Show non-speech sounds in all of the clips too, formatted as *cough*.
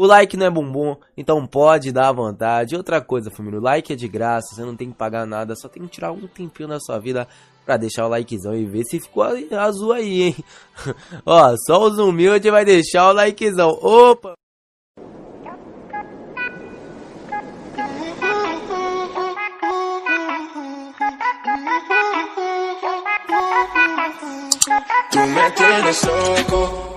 O like não é bumbum, então pode dar à vontade. Outra coisa, família, o like é de graça, você não tem que pagar nada, só tem que tirar um tempinho da sua vida pra deixar o likezão e ver se ficou azul aí, hein? *laughs* Ó, só os humildes vai deixar o likezão. Opa! Tu metendo soco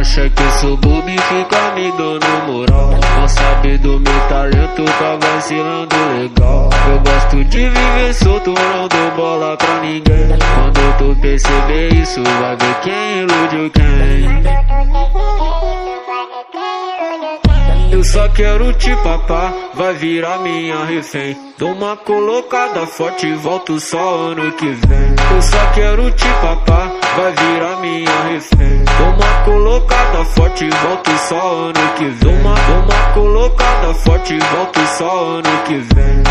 acha que eu sou bobo e fica me dando moral Não sabe do meu talento, tá vacilando legal Eu gosto de viver solto, não dou bola pra ninguém Quando tu perceber isso, vai ver quem iludiu quem eu só quero te papar, vai virar minha refém. Dou uma colocada forte e volto só ano que vem. Eu só quero te papar, vai virar minha refém. Dou uma colocada forte volto só ano que vem. Uma, uma colocada forte volto só ano que vem.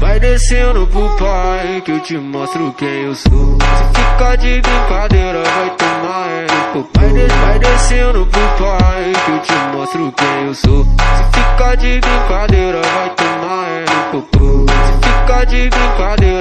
Vai descendo pro pai que eu te mostro quem eu sou. Se ficar de brincadeira, vai tomar pai. Vai descendo pro pai que eu te mostro quem eu sou. Se ficar de brincadeira, vai tomar popô. Se ficar de brincadeira,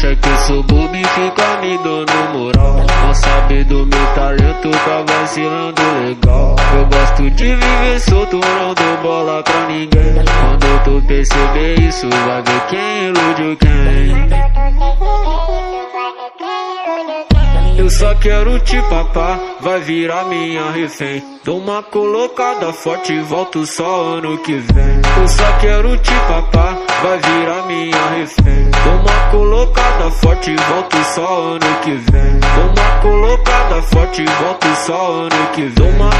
acha que eu sou bobo e fica me dando moral Não sabe do meu talento, tá vacilando legal Eu gosto de viver solto, não dou bola pra ninguém Quando tu perceber isso, vai ver quem iludiu quem eu só quero te papar, vai virar minha refém. Dou uma colocada forte e volto só ano que vem. Eu só quero te papar, vai virar minha refém. Uma colocada forte volto só ano que vem. Uma colocada forte volto só ano que vem. Dou uma,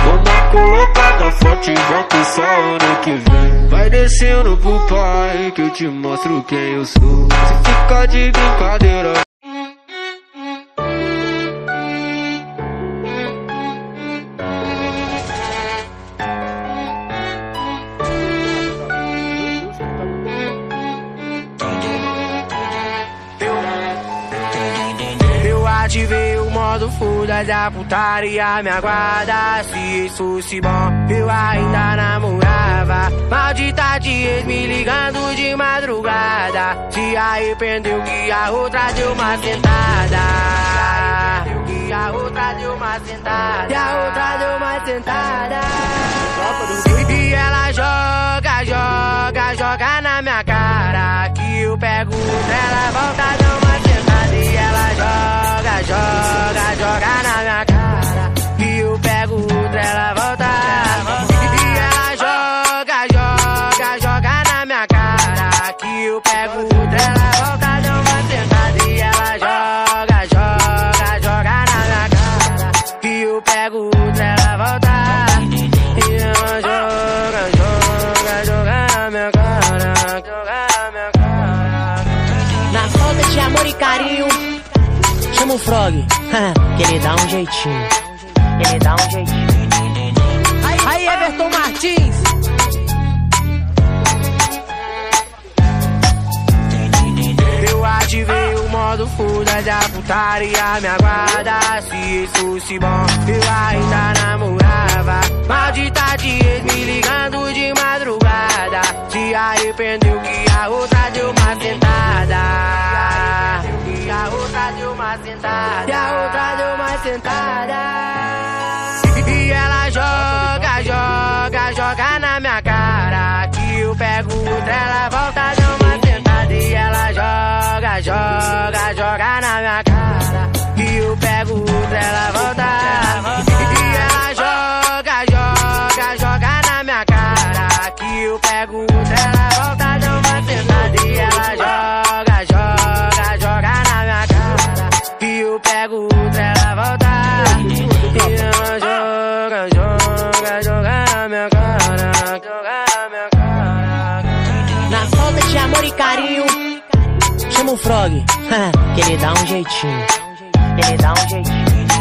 colocada forte volto só ano que vem. Vai descendo pro pai que eu te mostro quem eu sou. Se ficar de brincadeira. Ativei o modo foda da putaria me aguarda. Se isso fosse bom, eu ainda namorava. Maldita de ex me ligando de madrugada. Se arrependeu que a outra deu uma sentada. Que a outra deu uma sentada. E a outra deu uma sentada. E ela joga, joga, joga na minha cara. Que eu pego nela, volta, joga, joga chama o Frog, *laughs* que ele dá um jeitinho. Ele dá um jeitinho. Aí, Everton Martins Eu ativei o modo foda da putaria me aguarda Se isso fosse bom, eu ainda namorava sentada. E a outra deu uma sentada. E ela joga, joga, joga na minha cara. Que eu pego outra, ela volta, amor e carinho, chama o Frog, *laughs* que ele dá um jeitinho. Ele dá um jeitinho.